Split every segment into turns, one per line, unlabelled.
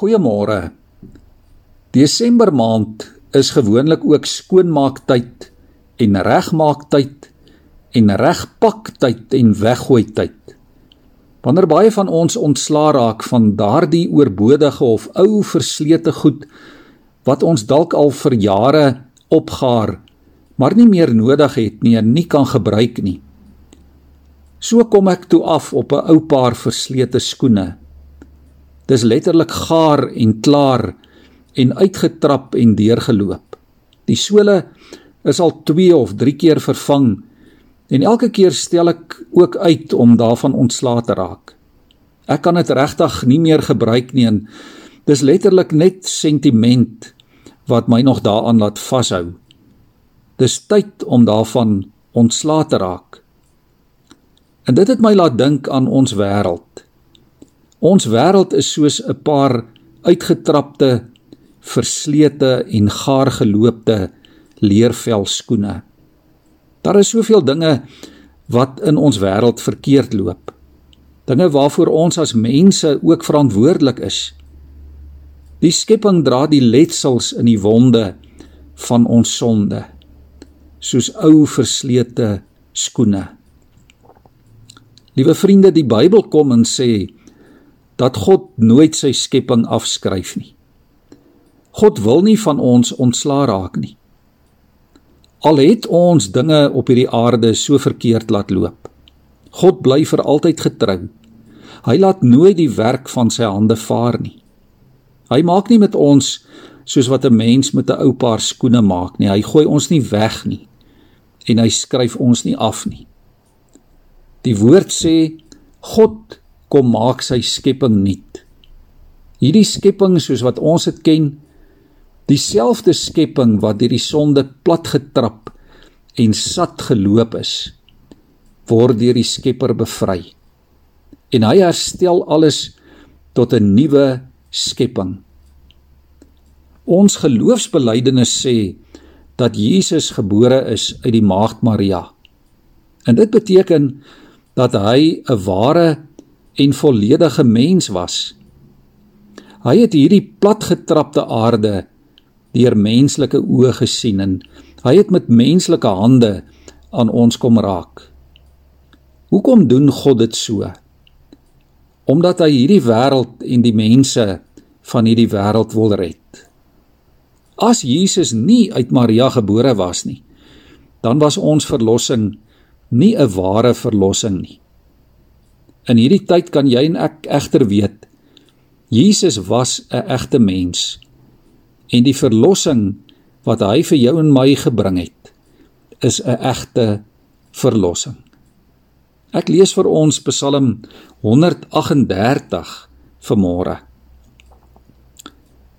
Goeiemôre. Desember maand is gewoonlik ook skoonmaaktyd en regmaaktyd en regpaktyd en weggooi tyd. Wanneer baie van ons ontsla raak van daardie oorbodige of ou verslete goed wat ons dalk al vir jare opgaar, maar nie meer nodig het nie en nie kan gebruik nie. So kom ek toe af op 'n ou paar verslete skoene Dis letterlik gaar en klaar en uitgetrap en deurgeloop. Die sole is al 2 of 3 keer vervang en elke keer stel ek ook uit om daarvan ontslae te raak. Ek kan dit regtig nie meer gebruik nie en dis letterlik net sentiment wat my nog daaraan laat vashou. Dis tyd om daarvan ontslae te raak. En dit het my laat dink aan ons wêreld. Ons wêreld is soos 'n paar uitgetrapte, verslete en gaar geloopte leervel skoene. Daar is soveel dinge wat in ons wêreld verkeerd loop. Dinge waarvoor ons as mense ook verantwoordelik is. Die skepping dra die letsels in die wonde van ons sonde, soos ou verslete skoene. Liewe vriende, die Bybel kom en sê dat God nooit sy skepping afskryf nie. God wil nie van ons ontsla raak nie. Al het ons dinge op hierdie aarde so verkeerd laat loop. God bly vir altyd getrou. Hy laat nooit die werk van sy hande vaar nie. Hy maak nie met ons soos wat 'n mens met 'n ou paar skoene maak nie. Hy gooi ons nie weg nie en hy skryf ons nie af nie. Die woord sê God kom maak sy skepping nuut. Hierdie skepping soos wat ons dit ken, dieselfde skepping wat deur die sonde platgetrap en sat geloop is, word deur die Skepper bevry. En hy herstel alles tot 'n nuwe skepping. Ons geloofsbelijdenis sê dat Jesus gebore is uit die maagd Maria. En dit beteken dat hy 'n ware en volledige mens was. Hy het hierdie platgetrapte aarde deur menslike oë gesien en hy het met menslike hande aan ons kom raak. Hoekom doen God dit so? Omdat hy hierdie wêreld en die mense van hierdie wêreld wil red. As Jesus nie uit Maria gebore was nie, dan was ons verlossing nie 'n ware verlossing nie. In hierdie tyd kan jy en ek egter weet Jesus was 'n egte mens en die verlossing wat hy vir jou en my gebring het is 'n egte verlossing. Ek lees vir ons Psalm 138 vanmôre.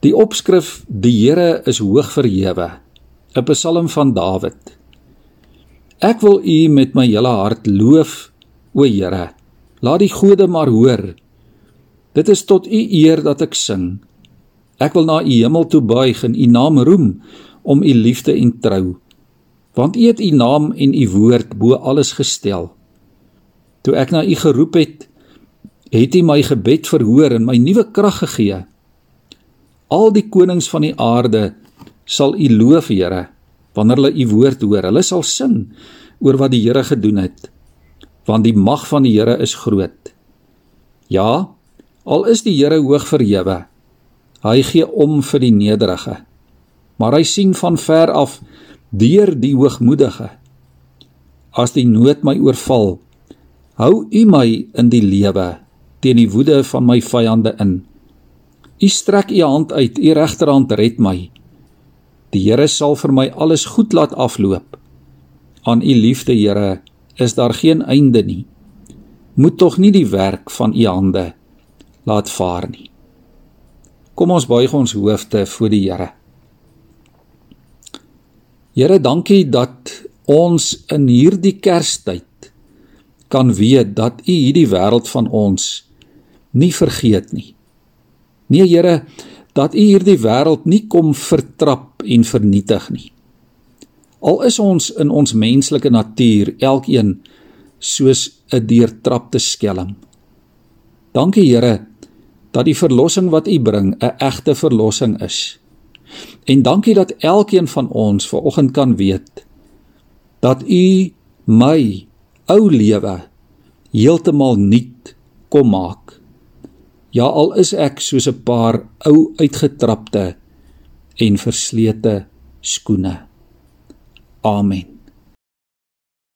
Die opskrif Die Here is hoog verhewe, 'n Psalm van Dawid. Ek wil U met my hele hart loof, o Here. Laat die gode maar hoor. Dit is tot u eer dat ek sing. Ek wil na u hemel toe buig en u naam roem om u liefde en trou. Want u het u naam en u woord bo alles gestel. Toe ek na u geroep het, het u my gebed verhoor en my nuwe krag gegee. Al die konings van die aarde sal u loof, Here, wanneer hulle u woord hoor. Hulle sal sing oor wat die Here gedoen het want die mag van die Here is groot. Ja, al is die Here hoog verhewe, hy gee om vir die nederige, maar hy sien van ver af deur die hoogmoedige. As die nood my oorval, hou U my in die lewe teen die woede van my vyande in. U strek U hand uit, U regterhand red my. Die Here sal vir my alles goed laat afloop. Aan U liefde, Here, is daar geen einde nie. Moet tog nie die werk van u hande laat vaar nie. Kom ons buig ons hoofde voor die Here. Here, dankie dat ons in hierdie Kerstyd kan weet dat U hierdie wêreld van ons nie vergeet nie. Nee Here, dat U hierdie wêreld nie kom vertrap en vernietig nie. Al is ons in ons menslike natuur elkeen soos 'n deurtrapte skelm. Dankie Here dat die verlossing wat U bring 'n egte verlossing is. En dankie dat elkeen van ons vanoggend kan weet dat U my ou lewe heeltemal nuut kom maak. Ja, al is ek soos 'n paar ou uitgetrapte en verslete skoene. Amen.